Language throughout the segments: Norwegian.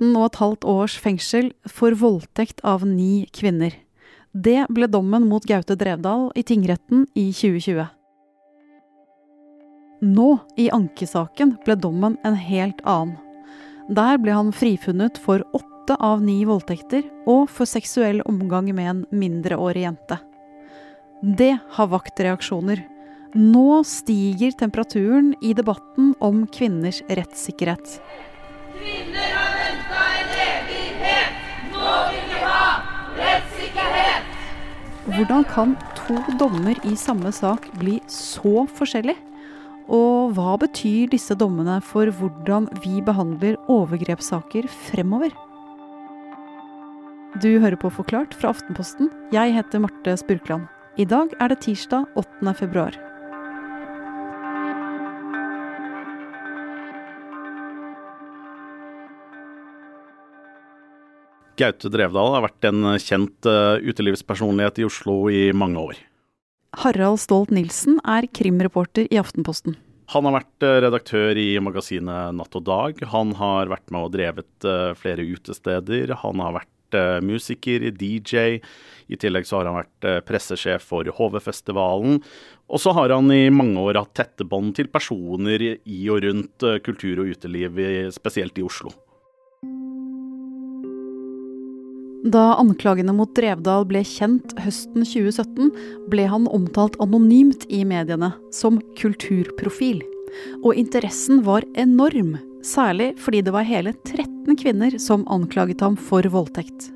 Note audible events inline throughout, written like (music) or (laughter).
13,5 års fengsel for voldtekt av ni kvinner. Det ble dommen mot Gaute Drevdal i tingretten i 2020. Nå, i ankesaken, ble dommen en helt annen. Der ble han frifunnet for åtte av ni voldtekter og for seksuell omgang med en mindreårig jente. Det har vakt reaksjoner. Nå stiger temperaturen i debatten om kvinners rettssikkerhet. Hvordan kan to dommer i samme sak bli så forskjellig? Og hva betyr disse dommene for hvordan vi behandler overgrepssaker fremover? Du hører på Forklart fra Aftenposten. Jeg heter Marte Spurkland. I dag er det tirsdag 8. februar. Gaute Drevdal har vært en kjent uh, utelivspersonlighet i Oslo i mange år. Harald Stolt Nilsen er krimreporter i Aftenposten. Han har vært uh, redaktør i magasinet Natt og Dag. Han har vært med og drevet uh, flere utesteder. Han har vært musiker, DJ. I tillegg så har han vært pressesjef for HV-festivalen. Og så har han i mange år hatt tette bånd til personer i og rundt kultur og uteliv, spesielt i Oslo. Da anklagene mot Drevdal ble kjent høsten 2017, ble han omtalt anonymt i mediene som kulturprofil. Og interessen var enorm, særlig fordi det var hele 13 kvinner som anklaget ham for voldtekt.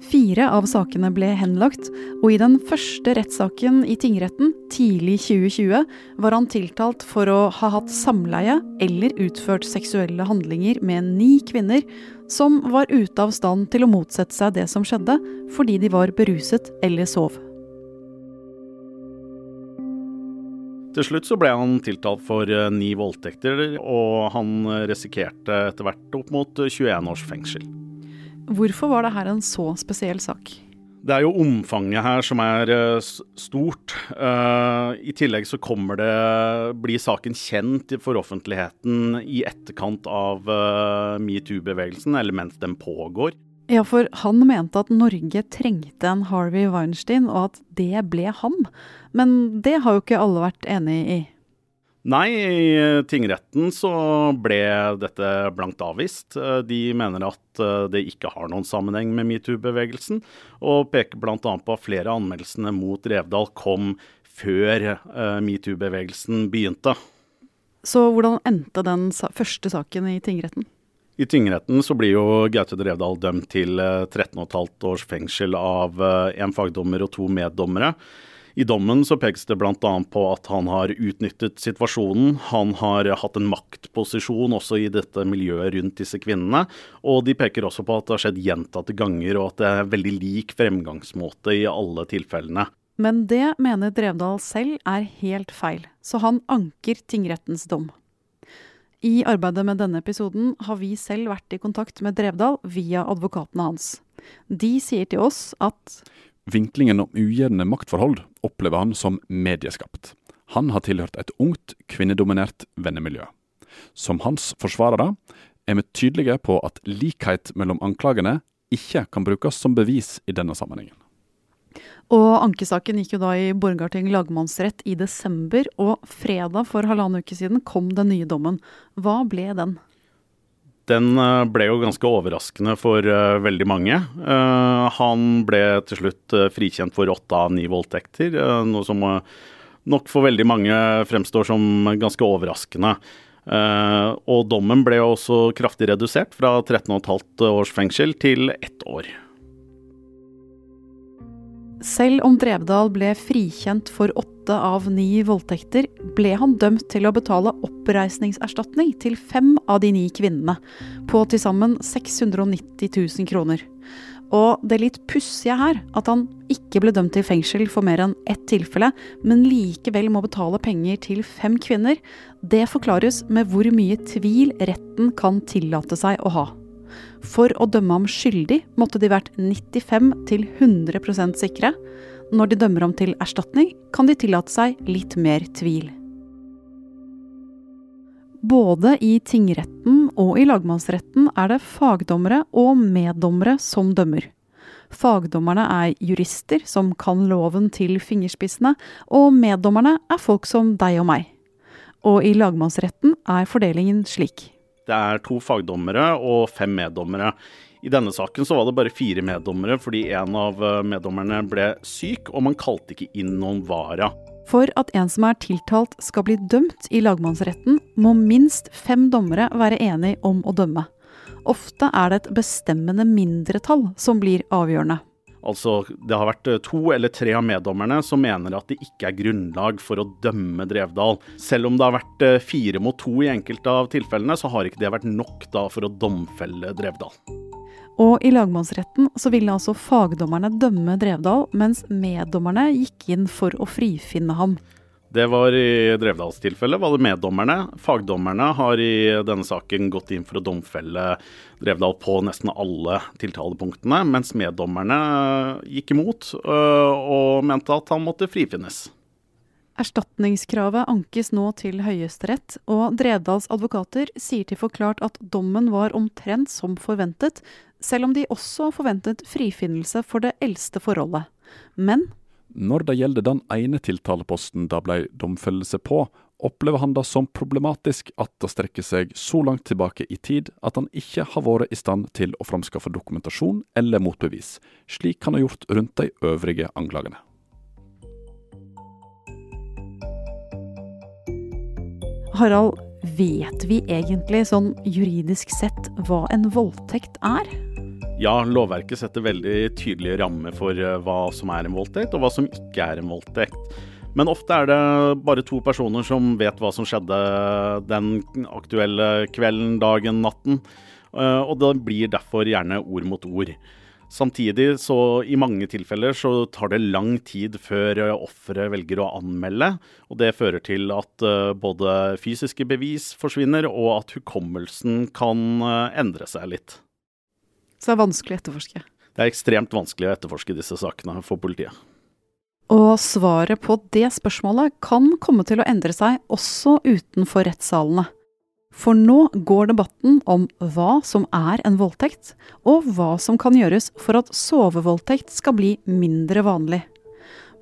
Fire av sakene ble henlagt, og i den første rettssaken i tingretten tidlig 2020 var han tiltalt for å ha hatt samleie eller utført seksuelle handlinger med ni kvinner som var ute av stand til å motsette seg det som skjedde, fordi de var beruset eller sov. Til slutt så ble han tiltalt for eh, ni voldtekter, og han risikerte etter hvert opp mot 21 års fengsel. Hvorfor var det her en så spesiell sak? Det er jo omfanget her som er uh, stort. Uh, I tillegg så kommer det Blir saken kjent for offentligheten i etterkant av uh, metoo-bevegelsen, eller mens den pågår. Ja, for han mente at Norge trengte en Harvey Weinstein, og at det ble ham. Men det har jo ikke alle vært enig i. Nei, i tingretten så ble dette blankt avvist. De mener at eh, det ikke har noen sammenheng med metoo-bevegelsen, og peker bl.a. på at flere av anmeldelsene mot Revdal kom før eh, metoo-bevegelsen begynte. Så hvordan endte den første saken i tingretten? I tingretten så blir jo Gaute Drevdal dømt til 13,5 eh, års fengsel av en fagdommer og to meddommere. I dommen så pekes det bl.a. på at han har utnyttet situasjonen. Han har hatt en maktposisjon også i dette miljøet rundt disse kvinnene. Og de peker også på at det har skjedd gjentatte ganger, og at det er veldig lik fremgangsmåte i alle tilfellene. Men det mener Drevdal selv er helt feil, så han anker tingrettens dom. I arbeidet med denne episoden har vi selv vært i kontakt med Drevdal via advokatene hans. De sier til oss at Vinklingen om ujevne maktforhold opplever han som medieskapt. Han har tilhørt et ungt, kvinnedominert vennemiljø. Som hans forsvarere er vi tydelige på at likhet mellom anklagene ikke kan brukes som bevis i denne sammenhengen. Og Ankesaken gikk jo da i Borgarting lagmannsrett i desember, og fredag for halvannen uke siden kom den nye dommen. Hva ble den? Den eh, ble jo ganske overraskende for uh, veldig mange. Uh, han ble til slutt frikjent for åtte av ni voldtekter, noe som nok for veldig mange fremstår som ganske overraskende. og dommen ble også kraftig redusert, fra 13,5 års fengsel til ett år. Selv om Drevdal ble frikjent for åtte av ni voldtekter, ble han dømt til å betale oppreisningserstatning til fem av de ni kvinnene, på til sammen 690 000 kroner. Og det litt pussige her, at han ikke ble dømt til fengsel for mer enn ett tilfelle, men likevel må betale penger til fem kvinner, det forklares med hvor mye tvil retten kan tillate seg å ha. For å dømme ham skyldig måtte de vært 95 til 100% sikre. Når de dømmer ham til erstatning, kan de tillate seg litt mer tvil. Både i tingretten og i lagmannsretten er det fagdommere og meddommere som dømmer. Fagdommerne er jurister som kan loven til fingerspissene, og meddommerne er folk som deg og meg. Og i lagmannsretten er fordelingen slik. Det er to fagdommere og fem meddommere. I denne saken så var det bare fire meddommere fordi en av eh, meddommerne ble syk, og man kalte ikke inn noen vara. For at en som er tiltalt skal bli dømt i lagmannsretten, må minst fem dommere være enige om å dømme. Ofte er det et bestemmende mindretall som blir avgjørende. Altså, det har vært eh, to eller tre av meddommerne som mener at det ikke er grunnlag for å dømme Drevdal. Selv om det har vært eh, fire mot to i enkelte av tilfellene, så har ikke det vært nok da for å domfelle Drevdal. Og i lagmannsretten så ville altså fagdommerne dømme Drevdal, mens meddommerne gikk inn for å frifinne ham. Det var i Drevdals tilfelle var det meddommerne. Fagdommerne har i denne saken gått inn for å domfelle Drevdal på nesten alle tiltalepunktene, mens meddommerne gikk imot øh, og mente at han måtte frifinnes. Erstatningskravet ankes nå til Høyesterett, og Drevdals advokater sier til Forklart at dommen var omtrent som forventet, selv om de også forventet frifinnelse for det eldste forholdet. Men Når det gjelder den ene tiltaleposten det ble domfellelse på, opplever han det som problematisk at det strekker seg så langt tilbake i tid at han ikke har vært i stand til å framskaffe dokumentasjon eller motbevis, slik han har gjort rundt de øvrige anklagene. Harald, vet vi egentlig sånn juridisk sett hva en voldtekt er? Ja, lovverket setter veldig tydelige rammer for eh, hva som er en voldtekt, og hva som ikke er en voldtekt. Men ofte er det bare to personer som vet hva som skjedde den aktuelle kvelden, dagen, natten. Eh, og det blir derfor gjerne ord mot ord. Samtidig så i mange tilfeller så tar det lang tid før eh, offeret velger å anmelde. Og det fører til at både fysiske bevis forsvinner, og at hukommelsen kan endre seg litt. Så det er vanskelig å etterforske. Det er ekstremt vanskelig å etterforske disse sakene for politiet. Og svaret på det spørsmålet kan komme til å endre seg også utenfor rettssalene. For nå går debatten om hva som er en voldtekt, og hva som kan gjøres for at sovevoldtekt skal bli mindre vanlig.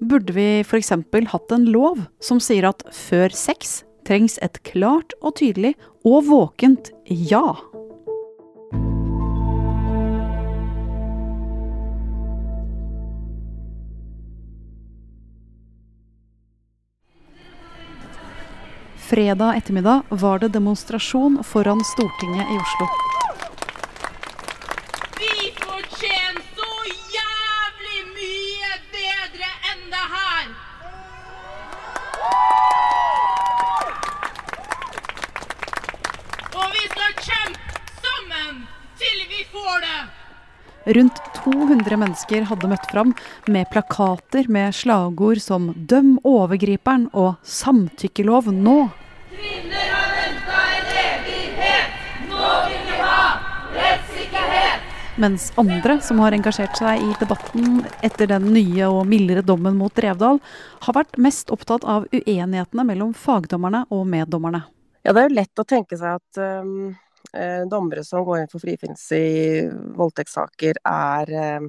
Burde vi f.eks. hatt en lov som sier at før sex trengs et klart og tydelig og våkent ja? Fredag ettermiddag var det demonstrasjon foran Stortinget i Oslo. Vi fortjener så jævlig mye bedre enn det her! Og vi skal kjempe sammen til vi får det! Rundt 200 mennesker hadde møtt fram med plakater med slagord som 'Døm overgriperen' og 'Samtykkelov nå'. Kvinner har venta en evighet! Nå vil vi ha rettssikkerhet! Mens andre som har engasjert seg i debatten etter den nye og mildere dommen mot Drevdal, har vært mest opptatt av uenighetene mellom fagdommerne og meddommerne. Ja, det er jo lett å tenke seg at um, dommere som går inn for frifinnelse i voldtektssaker, er eh,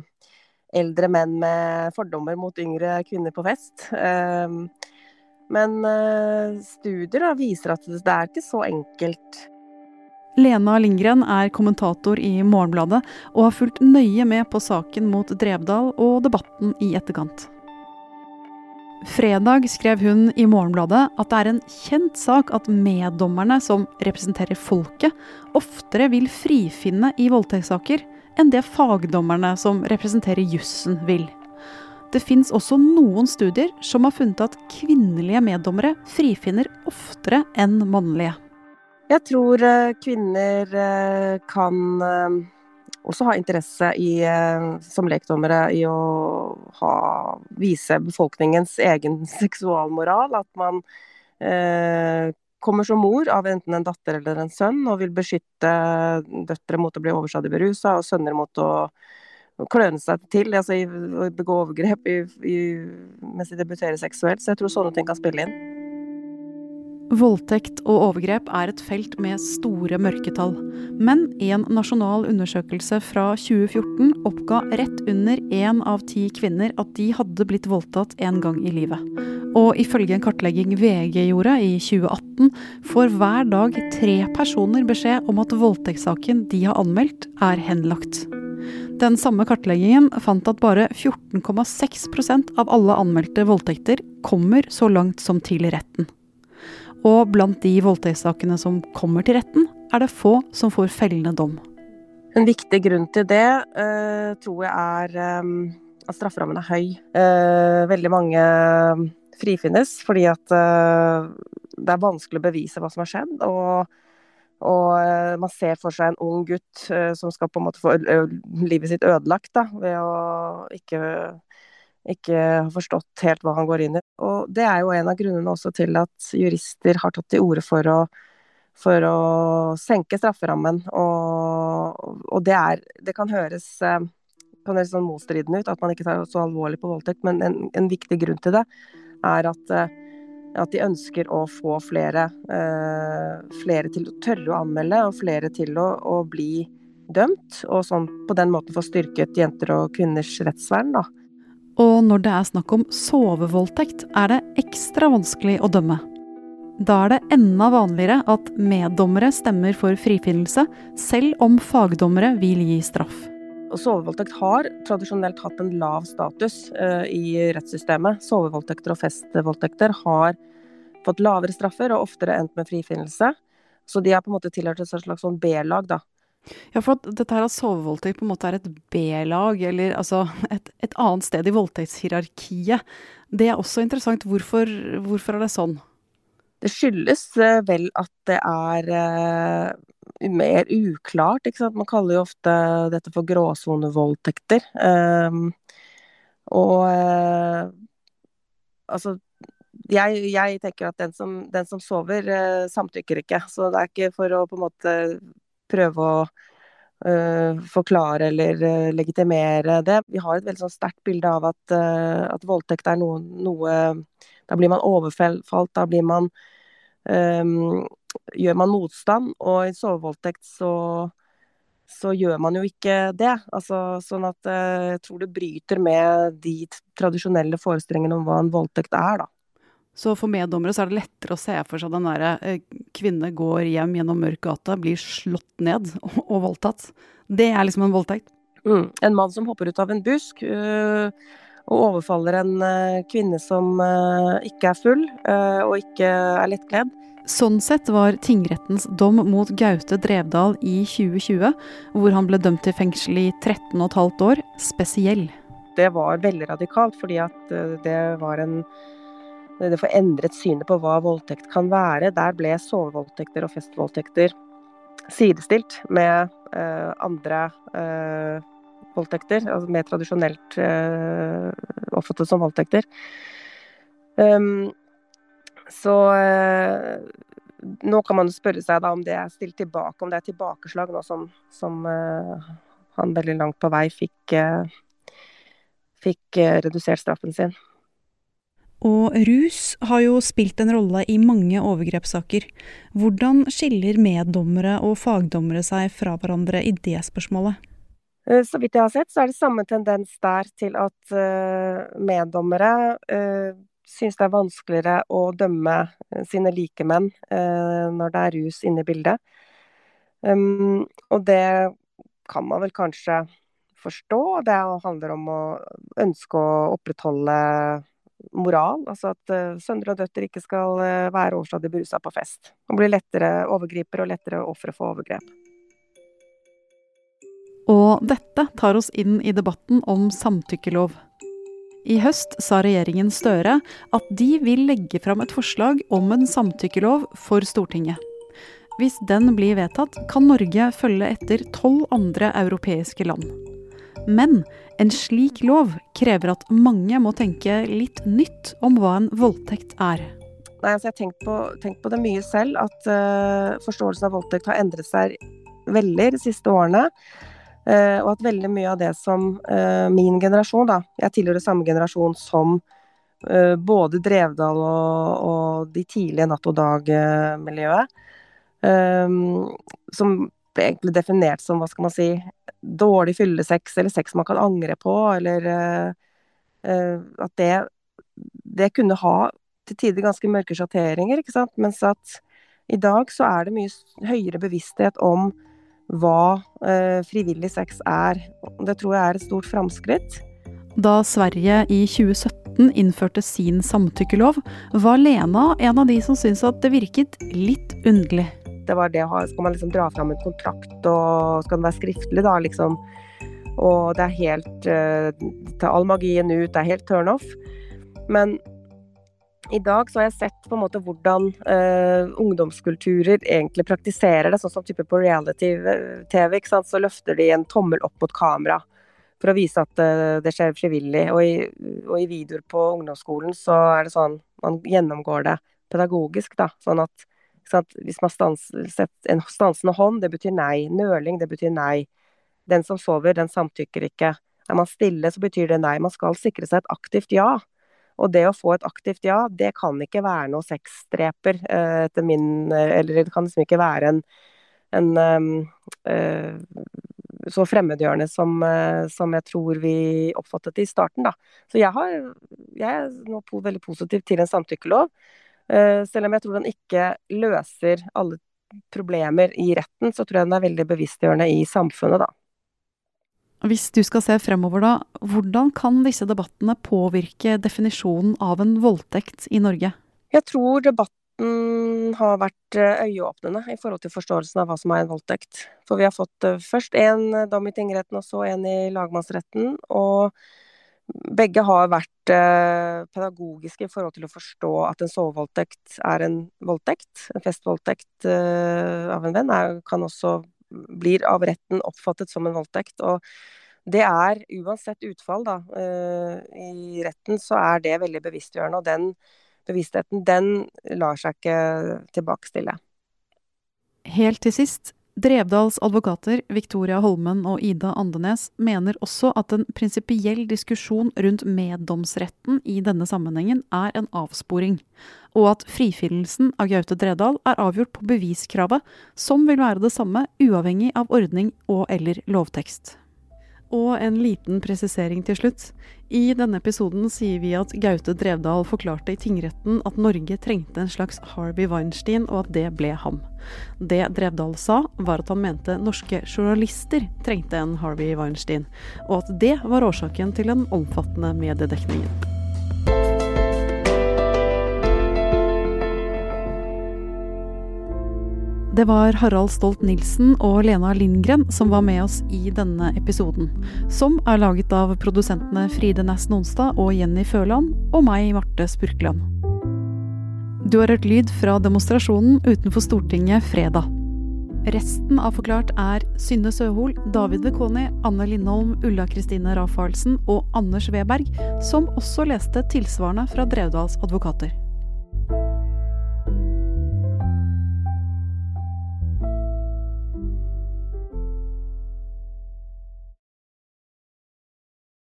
eldre menn med fordommer mot yngre kvinner på fest. Um, men eh, studier viser at det er ikke så enkelt. Lena Lindgren er kommentator i Morgenbladet og har fulgt nøye med på saken mot Drevdal og debatten i etterkant. Fredag skrev hun i Morgenbladet at det er en kjent sak at meddommerne som representerer folket, oftere vil frifinne i voldtektssaker enn det fagdommerne som representerer jussen vil. Det fins også noen studier som har funnet at kvinnelige meddommere frifinner oftere enn mannlige. Jeg tror eh, kvinner eh, kan eh, også ha interesse i, eh, som lekdommere i å ha, vise befolkningens egen (laughs) seksualmoral. At man eh, kommer som mor av enten en datter eller en sønn, og vil beskytte døtre mot å bli overstadig berusa, og sønner mot å kløne seg til, altså i, begå overgrep i, i, mens de debuterer seksuelt. Så jeg tror sånne ting kan spille inn. Voldtekt og overgrep er et felt med store mørketall. Men en nasjonal undersøkelse fra 2014 oppga rett under én av ti kvinner at de hadde blitt voldtatt en gang i livet. Og ifølge en kartlegging VG gjorde i 2018, får hver dag tre personer beskjed om at voldtektssaken de har anmeldt, er henlagt. Den samme kartleggingen fant at bare 14,6% av alle anmeldte voldtekter kommer så langt som til retten. Og blant de voldtektssakene som kommer til retten, er det få som får fellende dom. En viktig grunn til det uh, tror jeg er um, at strafferammen er høy. Uh, veldig mange frifinnes fordi at det er vanskelig å bevise hva som har skjedd. Og, og man ser for seg en ung gutt som skal på en måte få livet sitt ødelagt da, ved å ikke ikke har forstått helt hva han går inn i. Og det er jo en av grunnene også til at jurister har tatt til orde for å, for å senke strafferammen. Og, og det, er, det kan høres, eh, kan høres sånn motstridende ut at man ikke tar så alvorlig på voldtekt, men en, en viktig grunn til det er at, eh, at de ønsker å få flere, eh, flere til å tørre å anmelde, og flere til å, å bli dømt, og sånn på den måten få styrket jenter og kvinners rettsvern, da. Og når det er snakk om sovevoldtekt, er det ekstra vanskelig å dømme. Da er det enda vanligere at meddommere stemmer for frifinnelse, selv om fagdommere vil gi straff. Sovevoldtekt har tradisjonelt hatt en lav status uh, i rettssystemet. Sovevoldtekter og festvoldtekter har fått lavere straffer og oftere endt med frifinnelse. Så de har på en måte tilhørt et slags sånn B-lag, da. Ja, for at dette her at sovevoldtekt på en måte er et B-lag, eller altså (laughs) et, et, annet sted i voldtektshierarkiet, det er også interessant. Hvorfor, hvorfor er det sånn? Det skyldes eh, vel at det er uh, mer uklart, ikke sant. Man kaller jo ofte dette for gråsonevoldtekter. Um, og uh, altså jeg, jeg, tenker at den som, den som sover, uh, samtykker ikke. Så det er ikke for å på en måte prøve å uh, forklare eller uh, legitimere det. Vi har et veldig sånn sterkt bilde av at, uh, at voldtekt er noe, noe, Da blir man overfalt, da blir man um, Gjør man motstand, og i sovevoldtekt så så gjør man jo ikke det. Altså, sånn at jeg tror det bryter med de tradisjonelle forestillingene om hva en voldtekt er, da. Så for meddommere så er det lettere å se for seg den derre eh, kvinne går hjem gjennom mørk gate, blir slått ned (laughs) og, og, voldtatt. Det er liksom en voldtekt. Mm. En mann som hopper ut av en busk øh, og overfaller en øh, kvinne som øh, ikke er full og ikke er lettkledd. Sånn sett var tingrettens dom mot Gaute Drevdal i 2020, hvor han ble dømt til fengsel i 13 15 år, spesiell. Det var veldig radikalt, fordi at det var en det får endret synet på hva voldtekt kan være. Der ble sovevoldtekter og festvoldtekter sidestilt med uh, andre uh, voldtekter, altså mer tradisjonelt uh, oppfattet som voldtekter. Um, så nå kan man spørre seg da om det er stilt tilbake, om det er tilbakeslag nå som, som han veldig langt på vei fikk, fikk redusert straffen sin. Og rus har jo spilt en rolle i mange overgrepssaker. Hvordan skiller meddommere og fagdommere seg fra hverandre i det spørsmålet? Eh, så vidt jeg har sett, så er det samme tendens der til at uh, meddommere synes syns det er vanskeligere å dømme sine likemenn når det er rus inne i bildet. Um, og det kan man vel kanskje forstå. Det handler om å ønske å opprettholde moral. Altså at uh, sønner og døtre ikke skal uh, være overstadig berusa på fest. Og bli lettere overgriper og lettere ofre for overgrep. Og dette tar oss inn i debatten om samtykkelov. I høst sa regjeringen Støre at de vil legge fram et forslag om en samtykkelov for Stortinget. Hvis den blir vedtatt, kan Norge følge etter tolv andre europeiske land. Men en slik lov krever at mange må tenke litt nytt om hva en voldtekt er. Nei, altså jeg har tenkt på, tenkt på, det mye selv, at uh, forståelsen av voldtekt har endret seg veldig de siste årene. Uh, og at veldig mye av det som uh, min generasjon, da Jeg tilhører samme generasjon som både Drevdal og, og de tidlige Natt og Dag-miljøet. Som egentlig definert som, hva skal man si, dårlig fyllesex, eller sex man kan angre på, eller uh, at det, det kunne ha til tider ganske mørke sjatteringer. Mens at i dag så er det mye høyere bevissthet om hva uh, frivillig sex er. Det tror jeg er et stort framskritt. Da Sverige i 2017 innførte sin samtykkelov, var Lena en av de som syntes at det virket litt underlig det var det Skal man liksom dra fram en kontrakt, og skal den være skriftlig, da, liksom? Og det er helt uh, Ta all magien ut, det er helt turn off. Men i dag så har jeg sett på en måte hvordan uh, ungdomskulturer egentlig praktiserer det, sånn som type på reality-TV. ikke sant, Så løfter de en tommel opp mot kamera for å vise at det skjer frivillig. Og i, og i, videoer på ungdomsskolen så er det sånn man gjennomgår det pedagogisk, da. Sånn at hvis man stanser en stansende hånd, det betyr nei. Nøling, det betyr nei. Den som sover, den samtykker ikke. Er man stille, så betyr det nei. Man skal sikre seg et aktivt ja. Og det å få et aktivt ja, det kan ikke være noe sexdreper, eh, etter min Eller det kan liksom ikke være en, en uh, så fremmedgjørende som, som, jeg tror vi oppfattet det i starten, da. Så jeg, har, jeg er nå veldig positiv til en samtykkelov. Eh, selv om jeg tror den ikke løser alle problemer i retten, så tror jeg den er veldig bevisstgjørende i samfunnet, da. Hvis du skal se fremover, da, hvordan kan disse debattene påvirke definisjonen av en voldtekt i Norge? Jeg tror debatten har vært eh, øyeåpnende i forhold til forståelsen av hva som er en voldtekt. For vi har fått eh, først én dom i tingretten og så en i lagmannsretten. Og begge har vært eh, pedagogiske i forhold til å forstå at en sovevoldtekt er en voldtekt. En festvoldtekt eh, av en venn er, kan også blir av retten oppfattet som en voldtekt. Og det er, uansett utfall da, eh, i retten, så er det veldig bevisstgjørende. Og den bevisstheten, den lar seg ikke tilbakestille. Helt til sist, Drevdals advokater Victoria Holmen og Ida Andenes mener også at en prinsipiell diskusjon rundt meddomsretten i denne sammenhengen er en avsporing, og at frifinnelsen av Gaute Dredal er avgjort på beviskravet, som vil være det samme uavhengig av ordning og eller lovtekst. Og en liten presisering til slutt. I denne episoden sier vi at Gaute Drevdal forklarte i tingretten at Norge trengte en slags Harvey Weinstein, og at det ble ham. Det Drevdal sa, var at han mente norske journalister trengte en Harvey Weinstein, og at det var årsaken til den omfattende mediedekningen. Det var Harald Stolt-Nielsen og Lena Lindgren som var med oss i denne episoden. Som er laget av produsentene Fride Næss Nonstad og Jenny Føland, og meg, Marte Spurkland. Du har hørt lyd fra demonstrasjonen utenfor Stortinget fredag. Resten av Forklart er Synne Søhol, David Vekoni, Anne Lindholm, Ulla Kristine Rafaelsen og Anders Weberg, som også leste tilsvarende fra Drevdals advokater.